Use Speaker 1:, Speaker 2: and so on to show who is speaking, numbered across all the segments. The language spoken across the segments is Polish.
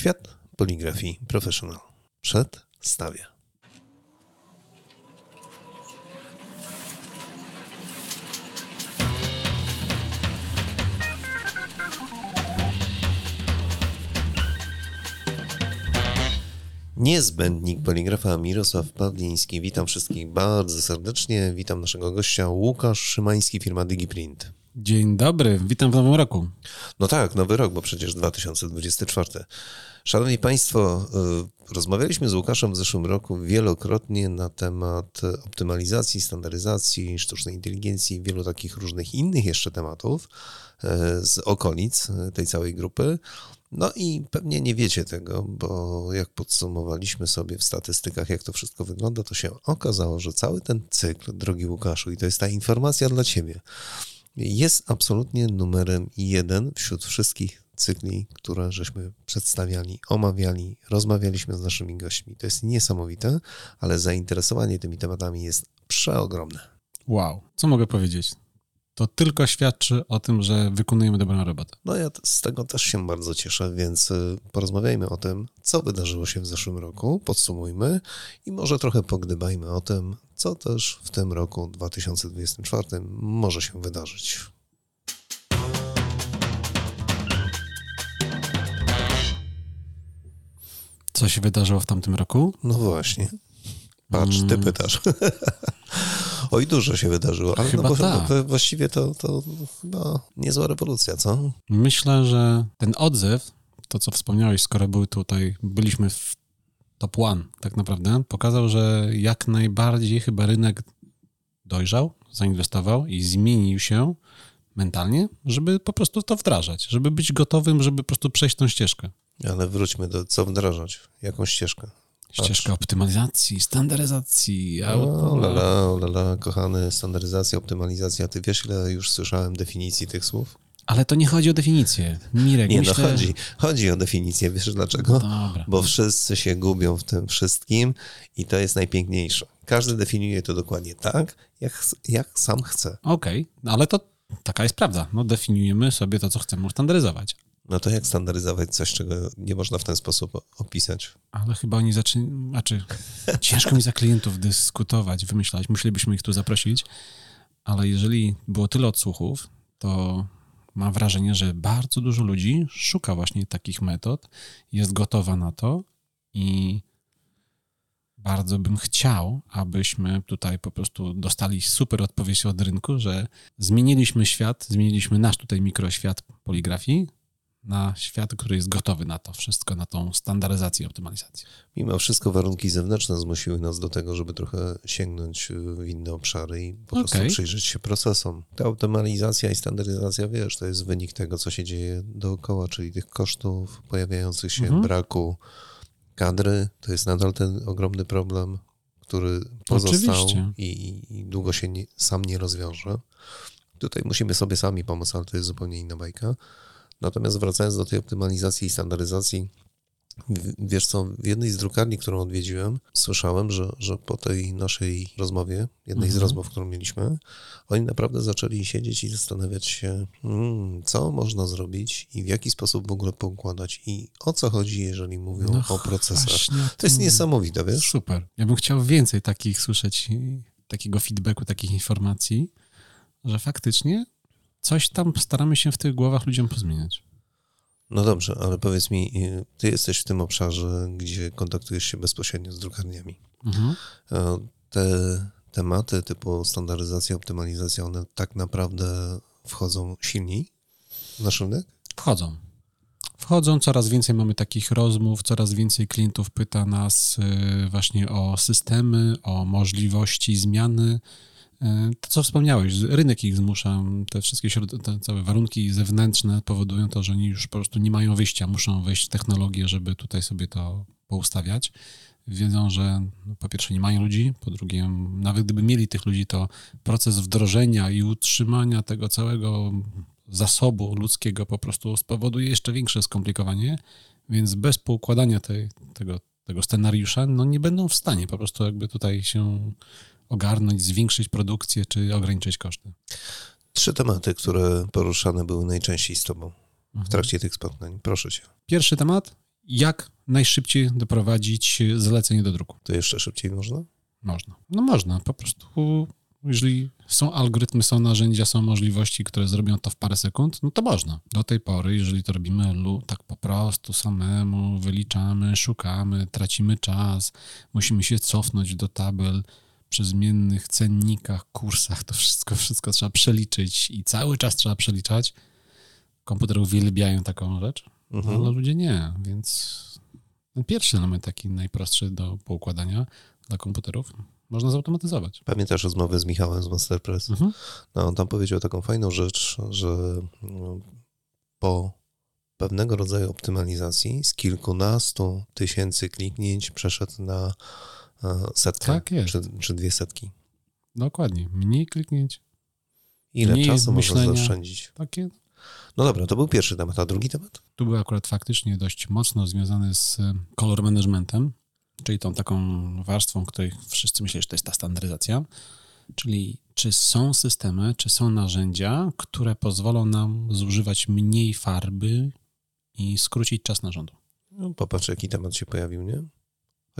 Speaker 1: Świat poligrafii professional przedstawia. Niezbędnik poligrafa Mirosław Pawliński. Witam wszystkich bardzo serdecznie. Witam naszego gościa Łukasz Szymański, firma DigiPrint.
Speaker 2: Dzień dobry, witam w nowym roku.
Speaker 1: No tak, nowy rok, bo przecież 2024. Szanowni Państwo, y, rozmawialiśmy z Łukaszem w zeszłym roku wielokrotnie na temat optymalizacji, standaryzacji, sztucznej inteligencji, wielu takich różnych innych jeszcze tematów y, z okolic tej całej grupy. No i pewnie nie wiecie tego, bo jak podsumowaliśmy sobie w statystykach, jak to wszystko wygląda, to się okazało, że cały ten cykl, drogi Łukaszu, i to jest ta informacja dla Ciebie, jest absolutnie numerem jeden wśród wszystkich cykli, które żeśmy przedstawiali, omawiali, rozmawialiśmy z naszymi gośćmi. To jest niesamowite, ale zainteresowanie tymi tematami jest przeogromne.
Speaker 2: Wow, co mogę powiedzieć? To tylko świadczy o tym, że wykonujemy dobrą robotę.
Speaker 1: No ja z tego też się bardzo cieszę, więc y, porozmawiajmy o tym, co wydarzyło się w zeszłym roku, podsumujmy i może trochę pogdybajmy o tym, co też w tym roku 2024 może się wydarzyć.
Speaker 2: Co się wydarzyło w tamtym roku?
Speaker 1: No właśnie. Patrz, ty mm. pytasz. Oj, dużo się wydarzyło, ale
Speaker 2: chyba
Speaker 1: no,
Speaker 2: tak.
Speaker 1: właściwie to, to chyba niezła rewolucja, co?
Speaker 2: Myślę, że ten odzew, to co wspomniałeś, skoro były tutaj, byliśmy w top one tak naprawdę, pokazał, że jak najbardziej chyba rynek dojrzał, zainwestował i zmienił się mentalnie, żeby po prostu to wdrażać, żeby być gotowym, żeby po prostu przejść tą ścieżkę.
Speaker 1: Ale wróćmy do co wdrażać, jaką ścieżkę.
Speaker 2: Ścieżka optymalizacji, standaryzacji.
Speaker 1: O, lala, lala, kochany, standaryzacja, optymalizacja. Ty wiesz, ile już słyszałem definicji tych słów?
Speaker 2: Ale to nie chodzi o definicję. Mirek,
Speaker 1: nie,
Speaker 2: no myślę...
Speaker 1: no chodzi, chodzi o definicję. Wiesz dlaczego?
Speaker 2: Dobra.
Speaker 1: Bo wszyscy się gubią w tym wszystkim i to jest najpiękniejsze. Każdy definiuje to dokładnie tak, jak, jak sam chce.
Speaker 2: Okej, okay, ale to taka jest prawda. No, definiujemy sobie to, co chcemy standaryzować.
Speaker 1: No to jak standaryzować coś, czego nie można w ten sposób opisać?
Speaker 2: Ale chyba oni zaczęli, znaczy ciężko mi za klientów dyskutować, wymyślać, musielibyśmy ich tu zaprosić, ale jeżeli było tyle odsłuchów, to mam wrażenie, że bardzo dużo ludzi szuka właśnie takich metod, jest gotowa na to i bardzo bym chciał, abyśmy tutaj po prostu dostali super odpowiedź od rynku, że zmieniliśmy świat, zmieniliśmy nasz tutaj mikroświat poligrafii, na świat, który jest gotowy na to wszystko, na tą standaryzację i optymalizację.
Speaker 1: Mimo wszystko warunki zewnętrzne zmusiły nas do tego, żeby trochę sięgnąć w inne obszary i po okay. prostu przyjrzeć się procesom. Ta optymalizacja i standaryzacja, wiesz, to jest wynik tego, co się dzieje dookoła, czyli tych kosztów pojawiających się, mhm. braku kadry. To jest nadal ten ogromny problem, który pozostał i, i, długo się nie, sam nie rozwiąże. Tutaj musimy sobie sami pomóc, ale to jest zupełnie inna bajka. Natomiast wracając do tej optymalizacji i standaryzacji, wiesz co, w jednej z drukarni, którą odwiedziłem, słyszałem, że, że po tej naszej rozmowie, jednej mhm. z rozmów, którą mieliśmy, oni naprawdę zaczęli siedzieć i zastanawiać się, hmm, co można zrobić i w jaki sposób w ogóle poukładać i o co chodzi, jeżeli mówią no o procesach. To jest niesamowite, wiesz?
Speaker 2: Super. Ja bym chciał więcej takich słyszeć, takiego feedbacku, takich informacji, że faktycznie coś tam staramy się w tych głowach ludziom pozmieniać.
Speaker 1: No dobrze, ale powiedz mi, y, ty jesteś w tym obszarze, gdzie kontaktujesz się bezpośrednio z drukarniami. Mhm. E, te tematy typu standaryzacja, optymalizacja, one tak naprawdę wchodzą silniej w nasz rynek?
Speaker 2: Wchodzą. Wchodzą, coraz więcej mamy takich rozmów, coraz więcej klientów pyta nas y, właśnie o systemy, o możliwości zmiany to, co wspomniałeś, rynek ich zmusza, te wszystkie te całe warunki zewnętrzne powodują to, że oni już po prostu nie mają wyjścia, muszą wejść w technologię, żeby tutaj sobie to poustawiać. Wiedzą, że no, po pierwsze nie mają ludzi, po drugie, nawet gdyby mieli tych ludzi, to proces wdrożenia i utrzymania tego całego zasobu ludzkiego po prostu spowoduje jeszcze większe skomplikowanie, więc bez poukładania tej, tego, tego scenariusza, no nie będą w stanie po prostu jakby tutaj się ogarnąć, zwiększyć produkcję czy ograniczyć koszty?
Speaker 1: Trzy tematy, które poruszane były najczęściej z Tobą w mhm. trakcie tych spotkań. Proszę Cię.
Speaker 2: Pierwszy temat jak najszybciej doprowadzić zlecenie do druku.
Speaker 1: To jeszcze szybciej można?
Speaker 2: Można. No można, po prostu jeżeli są algorytmy, są narzędzia, są możliwości, które zrobią to w parę sekund, no to można. Do tej pory, jeżeli to robimy tak po prostu samemu, wyliczamy, szukamy, tracimy czas, musimy się cofnąć do tabel przy zmiennych cennikach, kursach, to wszystko, wszystko trzeba przeliczyć i cały czas trzeba przeliczać. Komputery uwielbiają taką rzecz, mhm. ale ludzie nie, więc ten pierwszy element taki najprostszy do poukładania dla komputerów można zautomatyzować.
Speaker 1: Pamiętasz rozmowę z Michałem z Masterpress? Mhm. No, on tam powiedział taką fajną rzecz, że no, po pewnego rodzaju optymalizacji z kilkunastu tysięcy kliknięć przeszedł na setkę tak jest. Czy, czy dwie setki.
Speaker 2: Dokładnie. Mniej kliknięć.
Speaker 1: Ile mniej czasu myślenia. można zaoszczędzić?
Speaker 2: Takie.
Speaker 1: No dobra, to był pierwszy temat, a drugi temat?
Speaker 2: Tu był akurat faktycznie dość mocno związany z color managementem, czyli tą taką warstwą, której wszyscy myślą, że to jest ta standaryzacja, czyli czy są systemy, czy są narzędzia, które pozwolą nam zużywać mniej farby i skrócić czas narządu.
Speaker 1: No, popatrz, jaki temat się pojawił, nie?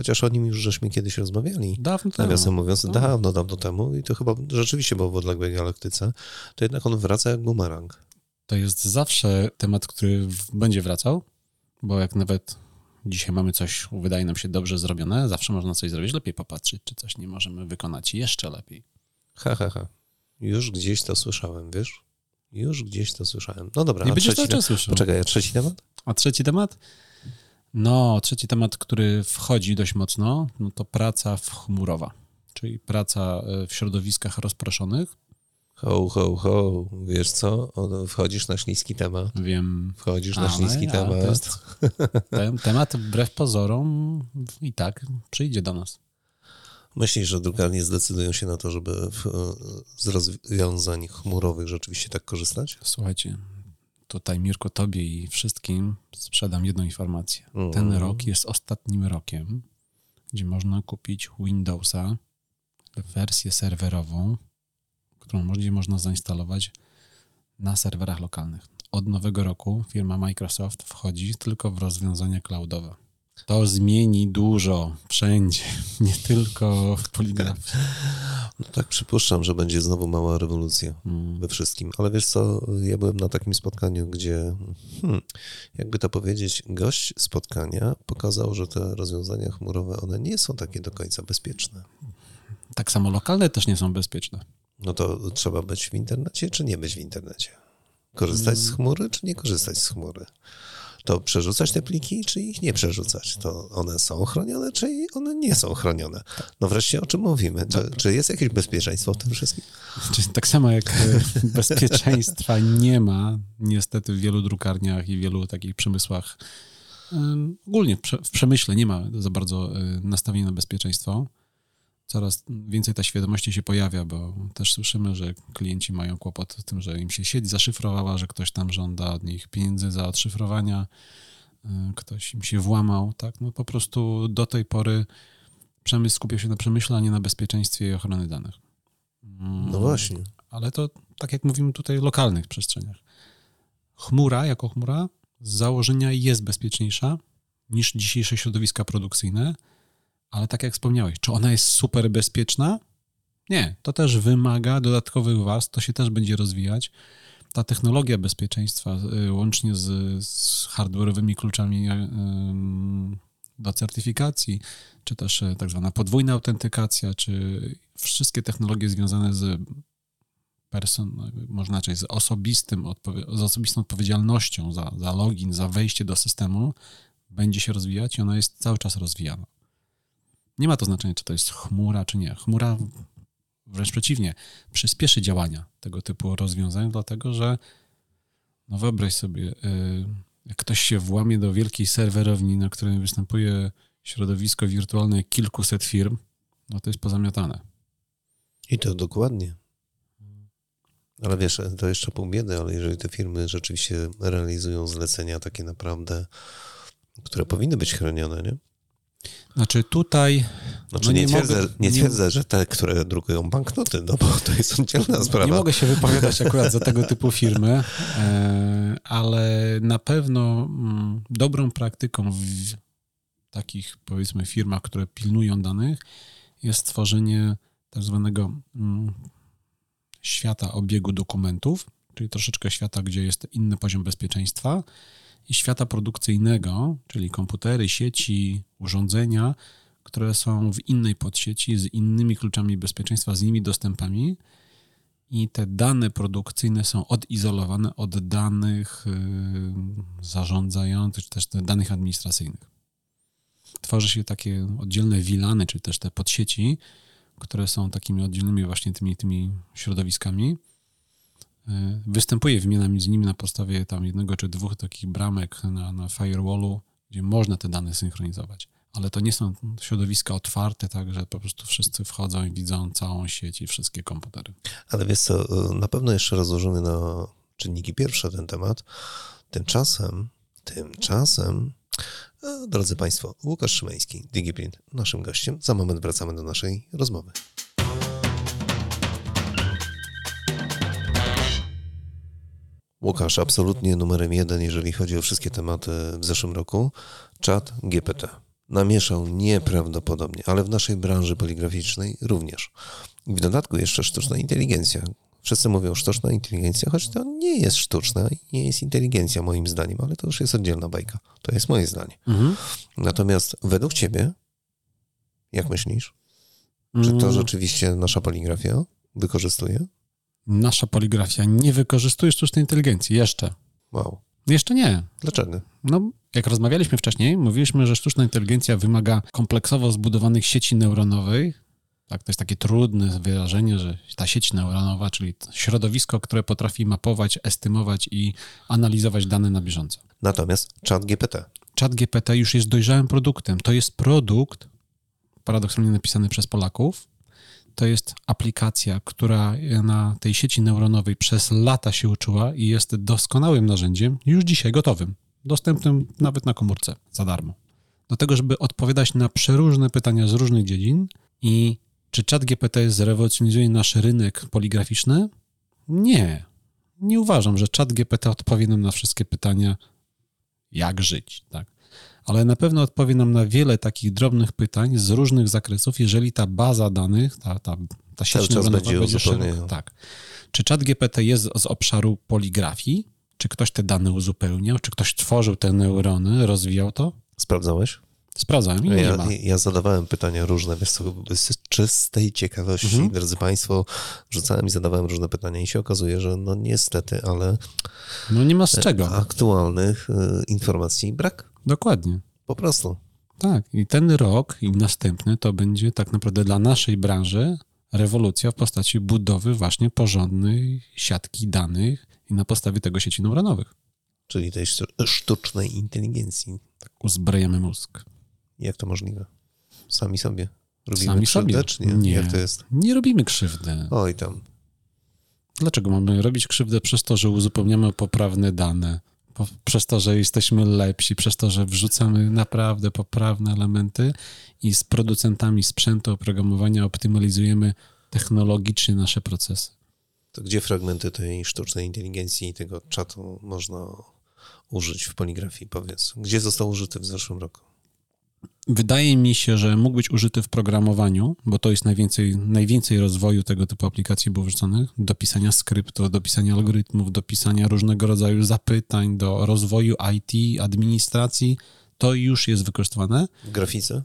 Speaker 1: Chociaż o nim już żeśmy kiedyś rozmawiali.
Speaker 2: Dawno temu.
Speaker 1: Nawiasem mówiąc, no. dawno, dawno temu i to chyba rzeczywiście było w odległej galaktyce, to jednak on wraca jak bumerang.
Speaker 2: To jest zawsze temat, który będzie wracał, bo jak nawet dzisiaj mamy coś, wydaje nam się dobrze zrobione, zawsze można coś zrobić lepiej, popatrzeć, czy coś nie możemy wykonać jeszcze lepiej.
Speaker 1: Ha, ha, ha. Już gdzieś to słyszałem, wiesz? Już gdzieś to słyszałem. No dobra,
Speaker 2: Nie a będziesz trzeci cały słyszał.
Speaker 1: Poczekaj, a trzeci temat?
Speaker 2: A trzeci temat? No, trzeci temat, który wchodzi dość mocno, no to praca chmurowa, czyli praca e, w środowiskach rozproszonych.
Speaker 1: Ho, ho, ho, wiesz co? Wchodzisz na śliski temat.
Speaker 2: Wiem.
Speaker 1: Wchodzisz na śliski temat. Jest,
Speaker 2: ten temat wbrew pozorom i tak przyjdzie do nas.
Speaker 1: Myślisz, że drukarnie zdecydują się na to, żeby w, z rozwiązań chmurowych rzeczywiście tak korzystać?
Speaker 2: Słuchajcie, tutaj Mirko, tobie i wszystkim sprzedam jedną informację. Mm. Ten rok jest ostatnim rokiem, gdzie można kupić Windowsa, wersję serwerową, którą będzie można zainstalować na serwerach lokalnych. Od nowego roku firma Microsoft wchodzi tylko w rozwiązania cloudowe. To zmieni dużo wszędzie, nie tylko w poligrafii.
Speaker 1: No tak przypuszczam, że będzie znowu mała rewolucja hmm. we wszystkim. Ale wiesz co, ja byłem na takim spotkaniu, gdzie, hmm, jakby to powiedzieć, gość spotkania pokazał, że te rozwiązania chmurowe, one nie są takie do końca bezpieczne.
Speaker 2: Tak samo lokalne też nie są bezpieczne.
Speaker 1: No to trzeba być w internecie, czy nie być w internecie? Korzystać z chmury, czy nie korzystać z chmury? To przerzucać te pliki, czy ich nie przerzucać? To one są chronione, czy one nie są chronione? No wreszcie o czym mówimy? Czy, czy jest jakieś bezpieczeństwo w tym wszystkim?
Speaker 2: Tak samo jak e, bezpieczeństwa nie ma niestety w wielu drukarniach i wielu takich przemysłach, ogólnie w przemyśle nie ma za bardzo e, nastawienia na bezpieczeństwo coraz więcej ta świadomości się pojawia, bo też słyszymy, że klienci mają kłopot z tym, że im się sieć zaszyfrowała, że ktoś tam żąda od nich pieniędzy za odszyfrowania, y, ktoś im się włamał, tak? No po prostu do tej pory przemysł skupiał się na przemyśle, a nie na bezpieczeństwie i ochrony danych.
Speaker 1: No właśnie.
Speaker 2: Ale to, tak jak mówimy tutaj, w lokalnych przestrzeniach. Chmura jako chmura z założenia jest bezpieczniejsza niż dzisiejsze środowiska produkcyjne, ale tak jak wspomniałeś, czy ona jest super bezpieczna? Nie, to też wymaga dodatkowych warstw, to się też będzie rozwijać. Ta technologia bezpieczeństwa, y, łącznie z, z hardware'owymi kluczami y, do certyfikacji, czy też y, tak zwana podwójna autentykacja, czy wszystkie technologie związane z person, można znaczy z osobistym, z osobistą odpowiedzialnością za, za login, za wejście do systemu, będzie się rozwijać i ona jest cały czas rozwijana. Nie ma to znaczenia, czy to jest chmura, czy nie. Chmura wręcz przeciwnie, przyspieszy działania tego typu rozwiązań, dlatego że no wyobraź sobie, y, jak ktoś się włamie do wielkiej serwerowni, na której występuje środowisko wirtualne kilkuset firm, no to jest pozamiatane.
Speaker 1: I to dokładnie. Ale wiesz, to jeszcze pół biedy, ale jeżeli te firmy rzeczywiście realizują zlecenia takie naprawdę, które powinny być chronione, nie?
Speaker 2: Znaczy tutaj
Speaker 1: Znaczy no nie, nie, twierdzę, mogę, nie, twierdzę, że te, które drukują banknoty, no bo to jest oddzielna sprawa.
Speaker 2: Nie mogę się wypowiadać akurat za tego typu firmy, e, ale na pewno mm, dobrą praktyką w takich, powiedzmy, firmach, które pilnują danych, jest stworzenie tak zwanego mm, świata obiegu dokumentów, czyli troszeczkę świata, gdzie jest inny poziom bezpieczeństwa, i świata produkcyjnego, czyli komputery, sieci, urządzenia, które są w innej podsieci z innymi kluczami bezpieczeństwa, z innymi dostępami. I te dane produkcyjne są odizolowane od danych y, zarządzających, czy też danych administracyjnych. Tworzy się takie oddzielne wilany, czy też te podsieci, które są takimi oddzielnymi właśnie tymi, tymi środowiskami. Y, występuje wymiana między nimi na podstawie tam jednego czy dwóch takich bramek na, na firewallu, gdzie można te dane synchronizować ale to nie są środowiska otwarte, tak, że po prostu wszyscy wchodzą i widzą całą sieć i wszystkie komputery.
Speaker 1: Ale wiesz co, na pewno jeszcze rozłożymy na czynniki pierwsze ten temat. Tymczasem, tymczasem, e, drodzy Państwo, Łukasz Szymański, DigiPrint, naszym gościem. Za moment wracamy do naszej rozmowy. Łukasz, absolutnie numerem jeden, jeżeli chodzi o wszystkie tematy w zeszłym roku, czat GPT namieszał nieprawdopodobnie, ale w naszej branży poligraficznej również. I w dodatku jeszcze sztuczna inteligencja. Wszyscy mówią sztuczna inteligencja, choć to nie jest sztuczna i nie jest inteligencja moim zdaniem, ale to już jest oddzielna bajka. To jest moje zdanie. Mhm. Natomiast według ciebie, jak myślisz, czy to mm. rzeczywiście nasza poligrafia wykorzystuje?
Speaker 2: Nasza poligrafia nie wykorzystuje sztucznej inteligencji jeszcze.
Speaker 1: Wow.
Speaker 2: Jeszcze nie.
Speaker 1: Dlaczego?
Speaker 2: No, jak rozmawialiśmy wcześniej, mówiliśmy, że sztuczna inteligencja wymaga kompleksowo zbudowanych sieci neuronowych. Tak, to jest takie trudne wyrażenie, że ta sieć neuronowa, czyli środowisko, które potrafi mapować, estymować i analizować dane na bieżąco.
Speaker 1: Natomiast czat GPT.
Speaker 2: Czat GPT już jest dojrzałym produktem. To jest produkt, paradoksalnie napisany przez Polaków, to jest aplikacja, która na tej sieci neuronowej przez lata się uczyła i jest doskonałym narzędziem, już dzisiaj gotowym, dostępnym nawet na komórce za darmo. Do tego, żeby odpowiadać na przeróżne pytania z różnych dziedzin i czy czat GPT zrewolucjonizuje nasz rynek poligraficzny? Nie. Nie uważam, że czat GPT odpowie nam na wszystkie pytania, jak żyć, tak? Ale na pewno odpowie nam na wiele takich drobnych pytań z różnych zakresów, jeżeli ta baza danych, ta, ta, ta sieć neuronowa będzie szeroka. Tak. Czy czat GPT jest z obszaru poligrafii? Czy ktoś te dane uzupełniał? Czy ktoś tworzył te neurony, rozwijał to?
Speaker 1: Sprawdzałeś?
Speaker 2: Sprawdzałem
Speaker 1: ja,
Speaker 2: nie ma.
Speaker 1: Ja zadawałem pytania różne, wiesz co, z czystej ciekawości, mhm. drodzy Państwo, rzucałem i zadawałem różne pytania i się okazuje, że no niestety, ale...
Speaker 2: No nie ma z czego.
Speaker 1: Aktualnych y, informacji brak.
Speaker 2: Dokładnie.
Speaker 1: Po prostu.
Speaker 2: Tak, i ten rok i następny to będzie tak naprawdę dla naszej branży rewolucja w postaci budowy właśnie porządnej siatki danych i na podstawie tego sieci neuronowych.
Speaker 1: Czyli tej sztucznej inteligencji.
Speaker 2: Tak, uzbrajamy mózg.
Speaker 1: Jak to możliwe? Sami sobie robimy
Speaker 2: Sami
Speaker 1: krzywdę,
Speaker 2: sobie.
Speaker 1: nie? Jak to jest?
Speaker 2: Nie robimy krzywdy.
Speaker 1: Oj tam.
Speaker 2: Dlaczego mamy robić krzywdę przez to, że uzupełniamy poprawne dane? Przez to, że jesteśmy lepsi, przez to, że wrzucamy naprawdę poprawne elementy i z producentami sprzętu oprogramowania optymalizujemy technologicznie nasze procesy.
Speaker 1: To gdzie fragmenty tej sztucznej inteligencji i tego czatu można użyć w poligrafii, powiedz? Gdzie został użyty w zeszłym roku?
Speaker 2: Wydaje mi się, że mógł być użyty w programowaniu, bo to jest najwięcej, najwięcej rozwoju tego typu aplikacji było wrzuconych, do pisania skryptu, do pisania algorytmów, do pisania różnego rodzaju zapytań, do rozwoju IT, administracji. To już jest wykorzystywane.
Speaker 1: W grafice?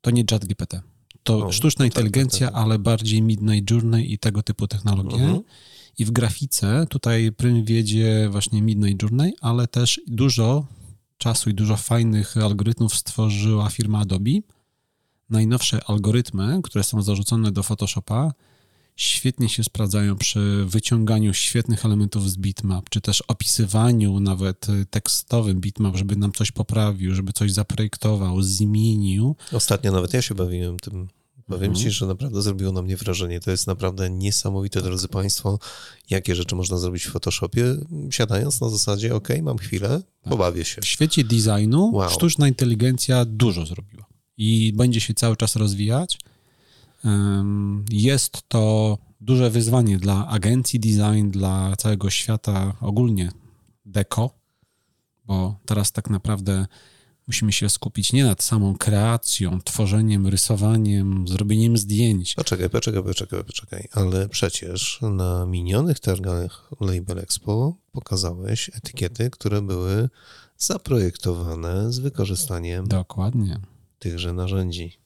Speaker 2: To nie ChatGPT. To o, sztuczna to inteligencja, tak, tak. ale bardziej Midnight Journey i tego typu technologie. Mhm. I w grafice tutaj prym wiedzie właśnie Midnight Journey, ale też dużo czasu i dużo fajnych algorytmów stworzyła firma Adobe. Najnowsze algorytmy, które są zarzucone do Photoshopa, świetnie się sprawdzają przy wyciąganiu świetnych elementów z bitmap, czy też opisywaniu nawet tekstowym bitmap, żeby nam coś poprawił, żeby coś zaprojektował, zmienił.
Speaker 1: Ostatnio nawet ja się bawiłem tym Powiem mhm. ci, że naprawdę zrobiło na mnie wrażenie. To jest naprawdę niesamowite, drodzy Państwo, jakie rzeczy można zrobić w Photoshopie, siadając na zasadzie, ok, mam chwilę, tak. pobawię się.
Speaker 2: W świecie designu wow. sztuczna inteligencja dużo zrobiła. i będzie się cały czas rozwijać. Jest to duże wyzwanie dla agencji design, dla całego świata ogólnie deko, bo teraz tak naprawdę musimy się skupić nie nad samą kreacją, tworzeniem, rysowaniem, zrobieniem zdjęć.
Speaker 1: Poczekaj, poczekaj, poczekaj, poczekaj, ale przecież na minionych targach Label Expo pokazałeś etykiety, które były zaprojektowane z wykorzystaniem
Speaker 2: Dokładnie.
Speaker 1: tychże narzędzi.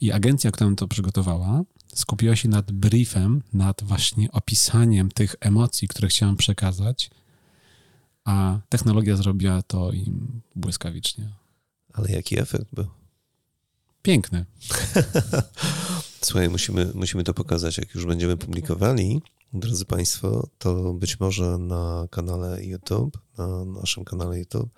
Speaker 2: I agencja, która to przygotowała, skupiła się nad briefem, nad właśnie opisaniem tych emocji, które chciałem przekazać, a technologia zrobiła to im błyskawicznie.
Speaker 1: Ale jaki efekt był?
Speaker 2: Piękny.
Speaker 1: Słuchaj, musimy, musimy to pokazać, jak już będziemy publikowali. Drodzy Państwo, to być może na kanale YouTube, na naszym kanale YouTube,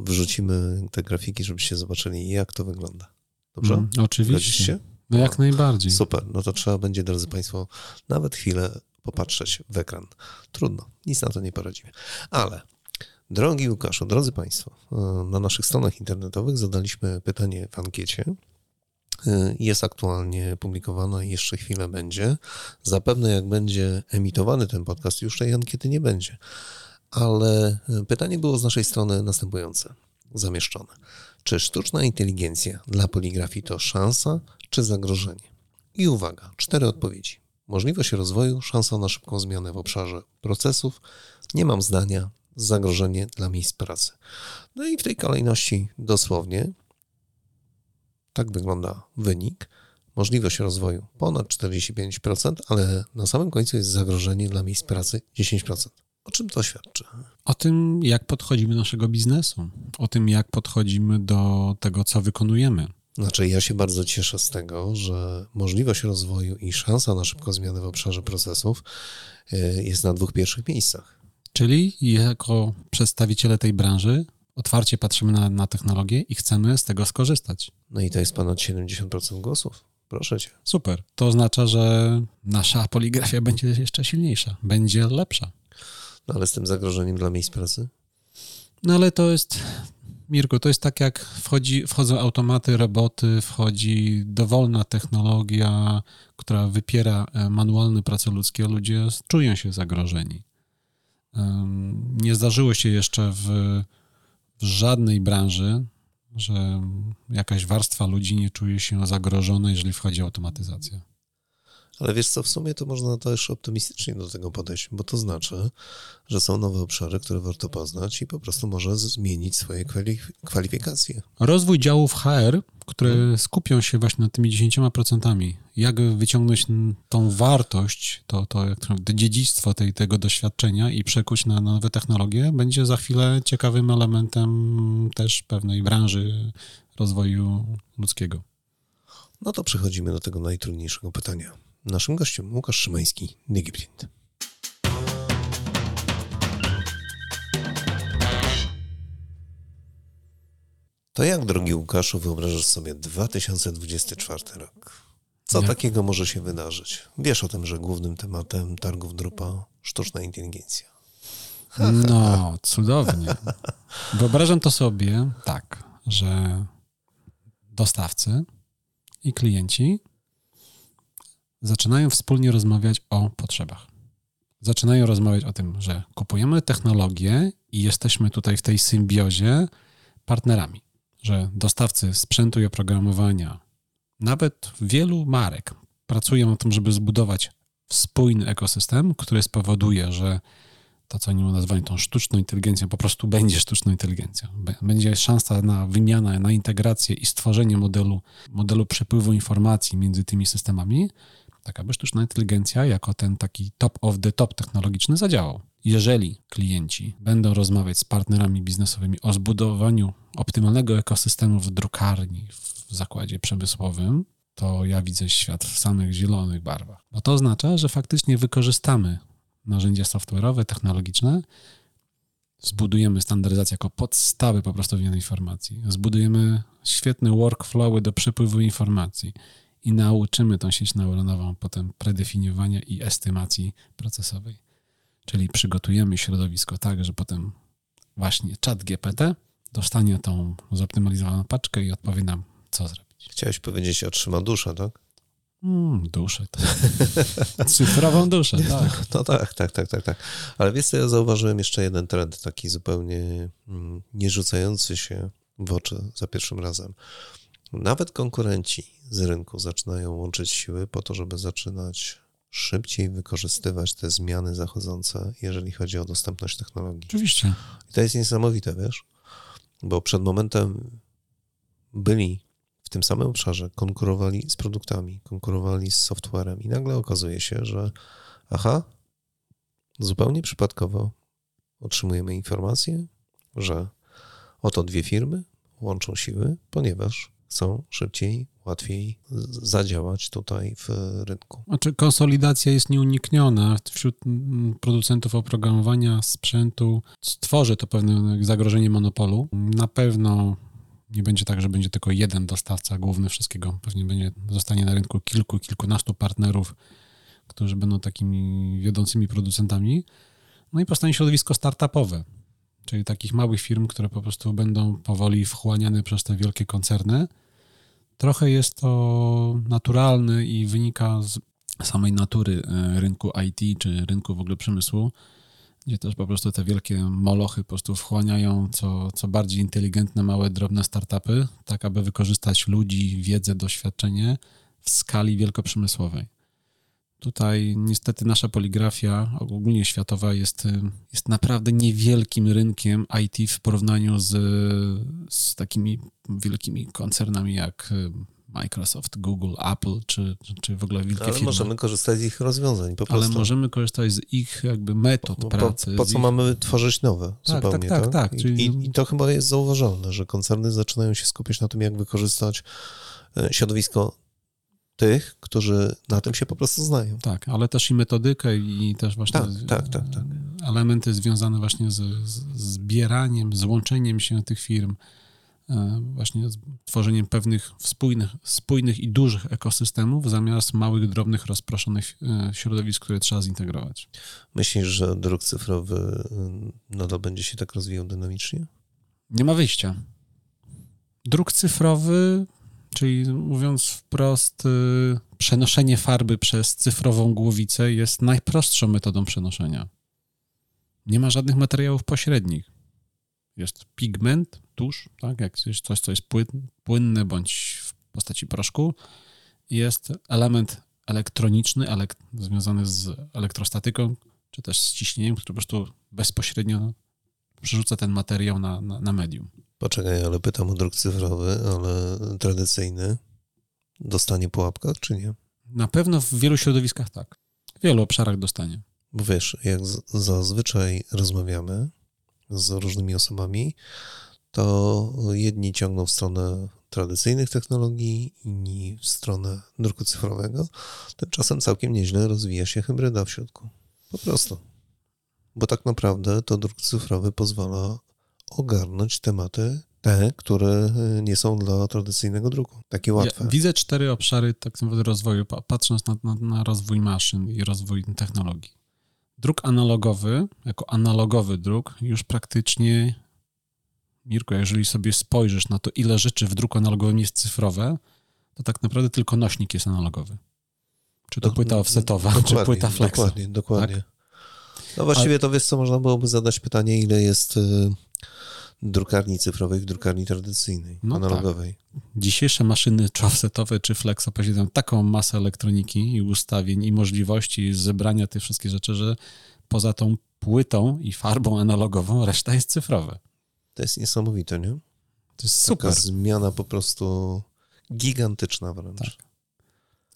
Speaker 1: wrzucimy te grafiki, żebyście zobaczyli, jak to wygląda. Dobrze? Mm,
Speaker 2: oczywiście. No jak najbardziej.
Speaker 1: Super, no to trzeba będzie, drodzy Państwo, nawet chwilę popatrzeć w ekran. Trudno, nic na to nie poradzimy. Ale Drogi Łukaszu, drodzy Państwo, e, na naszych stronach internetowych zadaliśmy pytanie w ankiecie. E, jest aktualnie publikowana i jeszcze chwilę będzie. Zapewne jak będzie emitowany ten podcast, już tej ankiety nie będzie. Ale e, pytanie było z naszej strony następujące, zamieszczone. Czy sztuczna inteligencja dla poligrafii to szansa czy zagrożenie? I uwaga, cztery odpowiedzi. Możliwość rozwoju, szansa na szybką zmianę w obszarze procesów, nie mam zdania, zagrożenie dla miejsc pracy. No i w tej kolejności dosłownie tak wygląda wynik. Możliwość rozwoju ponad 45%, ale na samym końcu jest zagrożenie dla miejsc pracy 10%. O czym to świadczy?
Speaker 2: O tym, jak podchodzimy do naszego biznesu, o tym, jak podchodzimy do tego, co wykonujemy.
Speaker 1: Znaczy, ja się bardzo cieszę z tego, że możliwość rozwoju i szansa na szybką zmianę w obszarze procesów y, jest na dwóch pierwszych miejscach.
Speaker 2: Czyli jako przedstawiciele tej branży otwarcie patrzymy na, na technologię i chcemy z tego skorzystać.
Speaker 1: No i to jest ponad 70% głosów. Proszę cię.
Speaker 2: Super. To oznacza, że nasza poligrafia będzie jeszcze silniejsza, będzie lepsza.
Speaker 1: No ale z tym zagrożeniem dla miejsc pracy?
Speaker 2: No ale to jest, Mirku, to jest tak jak wchodzi, wchodzą automaty, roboty, wchodzi dowolna technologia, która wypiera e, manualne prace ludzkie, ludzie czują się zagrożeni. Nie zdarzyło się jeszcze w, w żadnej branży, że jakaś warstwa ludzi nie czuje się zagrożona, jeżeli wchodzi automatyzacja.
Speaker 1: Ale wiesz co, w sumie to można też optymistycznie do tego podejść, bo to znaczy, że są nowe obszary, które warto poznać i po prostu może zmienić swoje kwalifikacje.
Speaker 2: Rozwój działów HR, które hmm. skupią się właśnie nad tymi 10%, jak wyciągnąć tą wartość, to, to, to dziedzictwo tej, tego doświadczenia i przekuć na nowe technologie, będzie za chwilę ciekawym elementem też pewnej branży rozwoju ludzkiego.
Speaker 1: No to przechodzimy do tego najtrudniejszego pytania. Naszym gościem Łukasz Szymański, Digiprint. To jak, drogi Łukaszu, wyobrażasz sobie 2024 rok? Co jak? takiego może się wydarzyć? Wiesz o tym, że głównym tematem targów drupa sztuczna inteligencja.
Speaker 2: No, cudownie. Wyobrażam to sobie tak, że dostawcy i klienci zaczynają wspólnie rozmawiać o potrzebach. Zaczynają rozmawiać o tym, że kupujemy technologię i jesteśmy tutaj w tej symbiozie partnerami, że dostawcy sprzętu i oprogramowania, nawet wielu marek pracują na tym, żeby zbudować spójny ekosystem, który spowoduje, że to, co oni nazywają tą sztuczną inteligencją, po prostu będzie sztuczną inteligencją. Będzie szansa na wymianę, na integrację i stworzenie modelu, modelu przepływu informacji między tymi systemami, tak aby sztuczna inteligencja jako ten taki top of the top technologiczny zadziałał. Jeżeli klienci będą rozmawiać z partnerami biznesowymi o zbudowaniu optymalnego ekosystemu w drukarni, w zakładzie przemysłowym, to ja widzę świat w samych zielonych barwach. Bo to oznacza, że faktycznie wykorzystamy narzędzia software'owe, technologiczne, zbudujemy standaryzację jako podstawy po prostu wymiany informacji, zbudujemy świetne workflowy do przepływu informacji i nauczymy tą sieć neuronową potem predefiniowania i estymacji procesowej. Czyli przygotujemy środowisko tak, że potem właśnie czat GPT dostanie tą zoptymalizowaną paczkę i odpowie nam, co zrobić.
Speaker 1: Chciałeś powiedzieć, otrzyma duszę, tak?
Speaker 2: Mm, duszę. Tak. Cyfrową duszę, tak.
Speaker 1: No, no, tak, tak, tak, tak, tak. Ale wiesz co, ja zauważyłem jeszcze jeden trend, taki zupełnie mm, nie rzucający się w oczy za pierwszym razem. Nawet konkurenci z rynku zaczynają łączyć siły po to, żeby zaczynać szybciej wykorzystywać te zmiany zachodzące, jeżeli chodzi o dostępność technologii.
Speaker 2: Oczywiście.
Speaker 1: I to jest niesamowite, wiesz? Bo przed momentem byli w tym samym obszarze, konkurowali z produktami, konkurowali z softwarem i nagle okazuje się, że aha, zupełnie przypadkowo otrzymujemy informację, że oto dwie firmy łączą siły, ponieważ chcą szybciej, łatwiej zadziałać tutaj w rynku.
Speaker 2: Znaczy konsolidacja jest nieunikniona wśród producentów oprogramowania, sprzętu. Stworzy to pewne zagrożenie monopolu. Na pewno nie będzie tak, że będzie tylko jeden dostawca główny wszystkiego. Pewnie będzie, zostanie na rynku kilku, kilkunastu partnerów, którzy będą takimi wiodącymi producentami. No i powstanie środowisko startupowe, czyli takich małych firm, które po prostu będą powoli wchłaniane przez te wielkie koncerny. Trochę jest to naturalne i wynika z samej natury e, rynku IT czy rynku w ogóle przemysłu, gdzie też po prostu te wielkie molochy po prostu wchłaniają co, co bardziej inteligentne, małe, drobne startupy, tak aby wykorzystać ludzi, wiedzę, doświadczenie w skali wielkoprzemysłowej. Tutaj niestety nasza poligrafia ogólnie światowa jest, jest naprawdę niewielkim rynkiem IT w porównaniu z, z takimi wielkimi koncernami jak Microsoft, Google, Apple, czy, czy w ogóle wielkie
Speaker 1: Ale
Speaker 2: firmy.
Speaker 1: możemy korzystać z ich rozwiązań po prostu.
Speaker 2: Ale możemy korzystać z ich jakby metod
Speaker 1: po,
Speaker 2: pracy.
Speaker 1: Po, po co
Speaker 2: ich...
Speaker 1: mamy tworzyć nowe
Speaker 2: tak,
Speaker 1: zupełnie,
Speaker 2: tak?
Speaker 1: Tak,
Speaker 2: tak, tak.
Speaker 1: Czyli... I, I, to chyba jest zauważalne, że koncerny zaczynają się skupiać na tym, jak wykorzystać e, środowisko tych, którzy na tym się po prostu znają.
Speaker 2: Tak, ale też i metodykę i też właśnie
Speaker 1: tak, tak, tak, tak.
Speaker 2: elementy związane właśnie z, z zbieraniem, złączeniem się tych firm, e, właśnie z tworzeniem pewnych spójnych, spójnych i dużych ekosystemów zamiast małych, drobnych, rozproszonych e, środowisk, które trzeba zintegrować.
Speaker 1: Myślisz, że druk cyfrowy nadal będzie się tak rozwijał dynamicznie?
Speaker 2: Nie ma wyjścia. Druk cyfrowy Czyli mówiąc wprost, y, przenoszenie farby przez cyfrową głowicę jest najprostszą metodą przenoszenia. Nie ma żadnych materiałów pośrednich. Jest pigment, tusz, tak, jak coś, co jest płynne bądź w postaci proszku. Jest element elektroniczny, elek związany z elektrostatyką, czy też z ciśnieniem, który po prostu bezpośrednio przerzuca ten materiał na, na, na medium.
Speaker 1: Poczekaj, ale pytam o druk cyfrowy, ale tradycyjny dostanie po łapkach, czy nie?
Speaker 2: Na pewno w wielu środowiskach tak. W wielu obszarach dostanie.
Speaker 1: Bo wiesz, jak zazwyczaj rozmawiamy z różnymi osobami, to jedni ciągną w stronę tradycyjnych technologii, inni w stronę druku cyfrowego. Tymczasem całkiem nieźle rozwija się hybryda w środku. Po prostu. Bo tak naprawdę to druk cyfrowy pozwala ogarnąć tematy, te, które y, nie są dla tradycyjnego druku. Takie łatwe.
Speaker 2: Ja widzę cztery obszary tak naprawdę rozwoju, patrząc na, na, na rozwój maszyn i rozwój technologii. Druk analogowy, jako analogowy druk, już praktycznie, Mirko, jeżeli sobie spojrzysz na to, ile rzeczy w druku analogowym jest cyfrowe, to tak naprawdę tylko nośnik jest analogowy. Czy to płyta offsetowa, czy płyta flexa.
Speaker 1: Dokładnie, dokładnie. Tak? No właściwie to wiesz co, można byłoby zadać pytanie, ile jest y, drukarni cyfrowej w drukarni tradycyjnej, no analogowej.
Speaker 2: Tak. Dzisiejsze maszyny czy offsetowe, czy flexo posiadają taką masę elektroniki i ustawień i możliwości zebrania tych wszystkich rzeczy, że poza tą płytą i farbą analogową reszta jest cyfrowa.
Speaker 1: To jest niesamowite, nie?
Speaker 2: To jest super.
Speaker 1: Taka zmiana po prostu gigantyczna wręcz. Tak.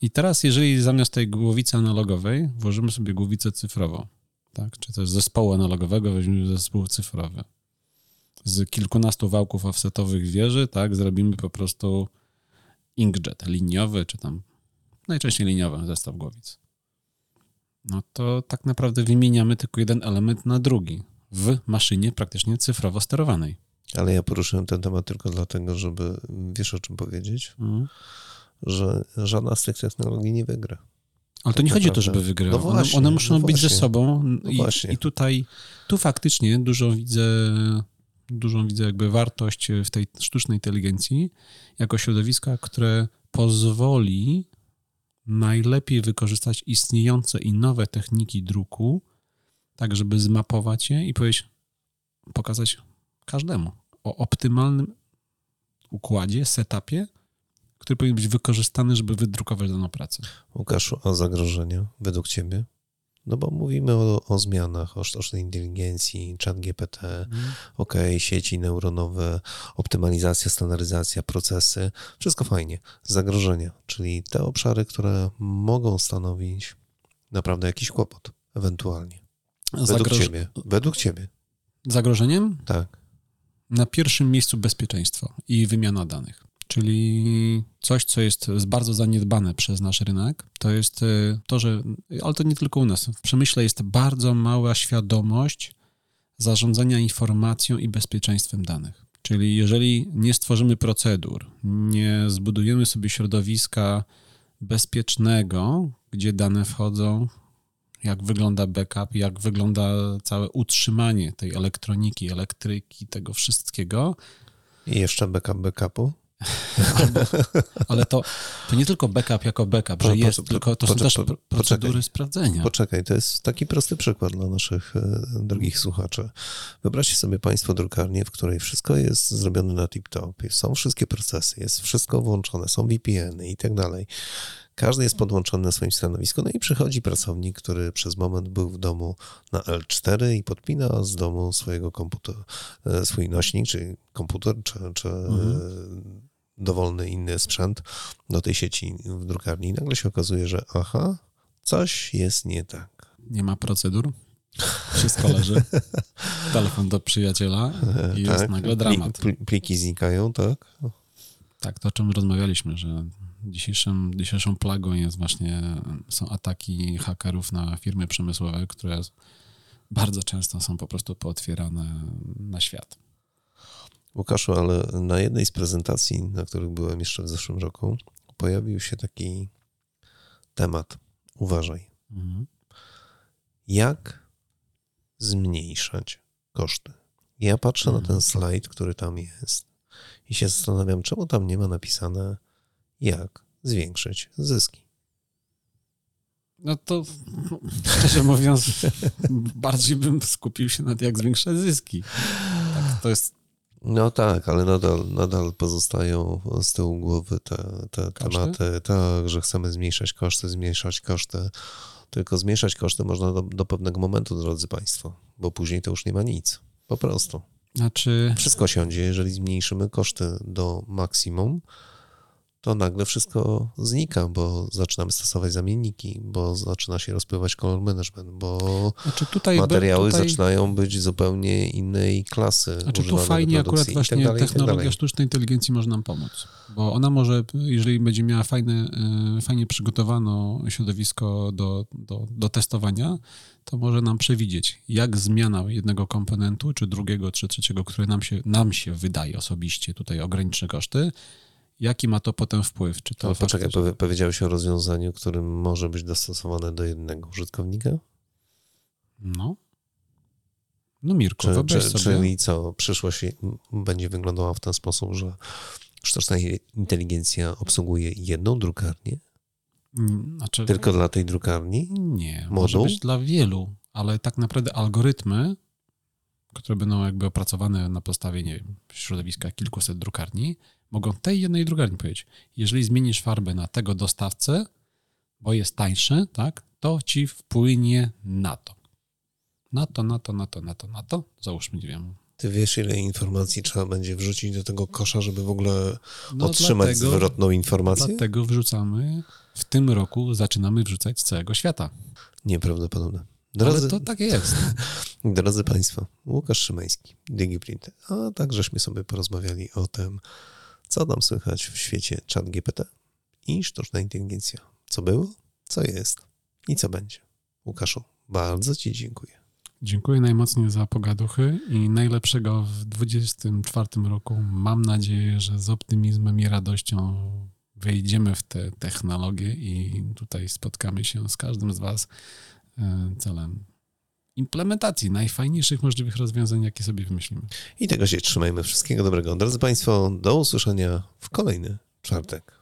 Speaker 2: I teraz, jeżeli zamiast tej głowicy analogowej włożymy sobie głowicę cyfrową, tak? czy też zespołu analogowego weźmiemy zespół cyfrowy, z kilkunastu wałków offsetowych wieży, tak, zrobimy po prostu inkjet liniowy, czy tam najczęściej liniowy zestaw głowic. No to tak naprawdę wymieniamy tylko jeden element na drugi w maszynie praktycznie cyfrowo sterowanej.
Speaker 1: Ale ja poruszyłem ten temat tylko dlatego, żeby wiesz o czym powiedzieć, mhm. że żadna z tych technologii nie wygra.
Speaker 2: Ale to nie chodzi o to, żeby wygrać. No one, one, muszą no być ze sobą. No I, I, tutaj, tu faktycznie dużo widzę dużą widzę jakby wartość w tej sztucznej inteligencji jako środowiska, które pozwoli najlepiej wykorzystać istniejące i nowe techniki druku, tak żeby zmapować je i powiedzieć, pokazać każdemu o optymalnym układzie, setupie, który powinien być wykorzystany, żeby wydrukować daną pracę.
Speaker 1: Łukaszu, a zagrożenia według Ciebie? No bo mówimy o, o zmianach, o sztucznej inteligencji, chat GPT, mm. ok, sieci neuronowe, optymalizacja, standaryzacja, procesy, wszystko fajnie. Zagrożenia, czyli te obszary, które mogą stanowić naprawdę jakiś kłopot, ewentualnie. Według Zagroż... Ciebie. Według Ciebie.
Speaker 2: Zagrożeniem?
Speaker 1: Tak.
Speaker 2: Na pierwszym miejscu bezpieczeństwo i wymiana danych czyli coś, co jest bardzo zaniedbane przez nasz rynek, to jest e, to, że, ale to nie tylko u nas, w przemyśle jest bardzo mała świadomość zarządzania informacją i bezpieczeństwem danych. Czyli jeżeli nie stworzymy procedur, nie zbudujemy sobie środowiska bezpiecznego, gdzie dane wchodzą, jak wygląda backup, jak wygląda całe utrzymanie tej elektroniki, elektryki, tego wszystkiego.
Speaker 1: I jeszcze backup backupu?
Speaker 2: ale to, to nie tylko backup jako backup, że jest, tylko to są też procedury poczekaj, sprawdzenia.
Speaker 1: Poczekaj, to jest taki prosty przykład dla naszych e, drogich słuchaczy. Wyobraźcie sobie Państwo drukarnię, w której wszystko jest zrobione na tip-top, są wszystkie procesy, jest wszystko włączone, są VPN-y i tak dalej. Każdy jest podłączony na swoim stanowisku, no i przychodzi pracownik, który przez moment był w domu na L4 i podpina z domu swojego komputera, e, swój nośnik, czy komputer, czy, czy mhm dowolny inny sprzęt do tej sieci w drukarni i nagle się okazuje, że aha, coś jest nie tak.
Speaker 2: Nie ma procedur? Wszystko leży. Telefon do przyjaciela i tak. jest nagle dramat.
Speaker 1: Pliki znikają, tak?
Speaker 2: Tak, to o czym rozmawialiśmy, że dzisiejszym, dzisiejszą plagą jest właśnie, są ataki hakerów na firmy przemysłowe, które bardzo często są po prostu pootwierane na świat.
Speaker 1: Łukaszu, ale na jednej z prezentacji, na których byłem jeszcze w zeszłym roku, pojawił się taki temat. Uważaj. Mhm. Jak zmniejszać koszty? Ja patrzę mhm. na ten mhm. slajd, który tam jest i się zastanawiam, czemu tam nie ma napisane, jak zwiększyć zyski.
Speaker 2: No to szczerze mówiąc, bardziej bym skupił się nad jak zwiększać zyski. Tak, to jest
Speaker 1: no tak, ale nadal, nadal pozostają z tyłu głowy te, te tematy, tak, że chcemy zmniejszać koszty, zmniejszać koszty. Tylko zmniejszać koszty można do, do pewnego momentu, drodzy Państwo, bo później to już nie ma nic. Po prostu.
Speaker 2: Znaczy...
Speaker 1: Wszystko siądzie, jeżeli zmniejszymy koszty do maksimum, to nagle wszystko znika, bo zaczynamy stosować zamienniki, bo zaczyna się rozpływać color management, bo znaczy materiały tutaj... zaczynają być zupełnie innej klasy.
Speaker 2: Znaczy tu fajnie akurat tak właśnie tak dalej, technologia tak sztucznej inteligencji może nam pomóc, bo ona może, jeżeli będzie miała fajne, e, fajnie przygotowane środowisko do, do, do testowania, to może nam przewidzieć, jak zmiana jednego komponentu, czy drugiego, czy trzeciego, który nam się, nam się wydaje osobiście tutaj ograniczy koszty, jaki ma to potem wpływ? Czy to
Speaker 1: Ale poczekaj, faktycznie... powiedziałeś o rozwiązaniu, którym może być dostosowane do jednego użytkownika?
Speaker 2: No. No Mirko,
Speaker 1: czy, czy, sobie... Czyli co, przyszłość będzie wyglądała w ten sposób, że sztuczna inteligencja obsługuje jedną drukarnię? Mm, znaczy... Tylko dla tej drukarni?
Speaker 2: Nie, Moduł? może być dla wielu, ale tak naprawdę algorytmy, które będą jakby opracowane na podstawie, nie wiem, środowiska kilkuset drukarni, mogą tej jednej drukarni powiedzieć, jeżeli zmienisz farbę na tego dostawcę, bo jest tańszy, tak, to ci wpłynie na to. Na to, na to, na to, na to, na to. Załóżmy, nie wiem.
Speaker 1: Ty wiesz, ile informacji trzeba będzie wrzucić do tego kosza, żeby w ogóle no otrzymać dlatego, zwrotną informację?
Speaker 2: Dlatego wrzucamy, w tym roku zaczynamy wrzucać z całego świata.
Speaker 1: Nieprawdopodobne.
Speaker 2: Drodzy, Ale to tak jest.
Speaker 1: Drodzy Państwo, Łukasz Szymański, DigiPrint, a tak żeśmy sobie porozmawiali o tym, co tam słychać w świecie chat GPT i sztuczna inteligencja. Co było, co jest i co będzie. Łukaszu, bardzo Ci dziękuję.
Speaker 2: Dziękuję najmocniej za pogaduchy i najlepszego w 2024 roku. Mam nadzieję, że z optymizmem i radością wejdziemy w te technologie i tutaj spotkamy się z każdym z Was e, celem implementacji najfajniejszych możliwych rozwiązań, jakie sobie wymyślimy.
Speaker 1: I tego się trzymajmy. Wszystkiego dobrego. Drodzy Państwo, do usłyszenia w kolejny czwartek.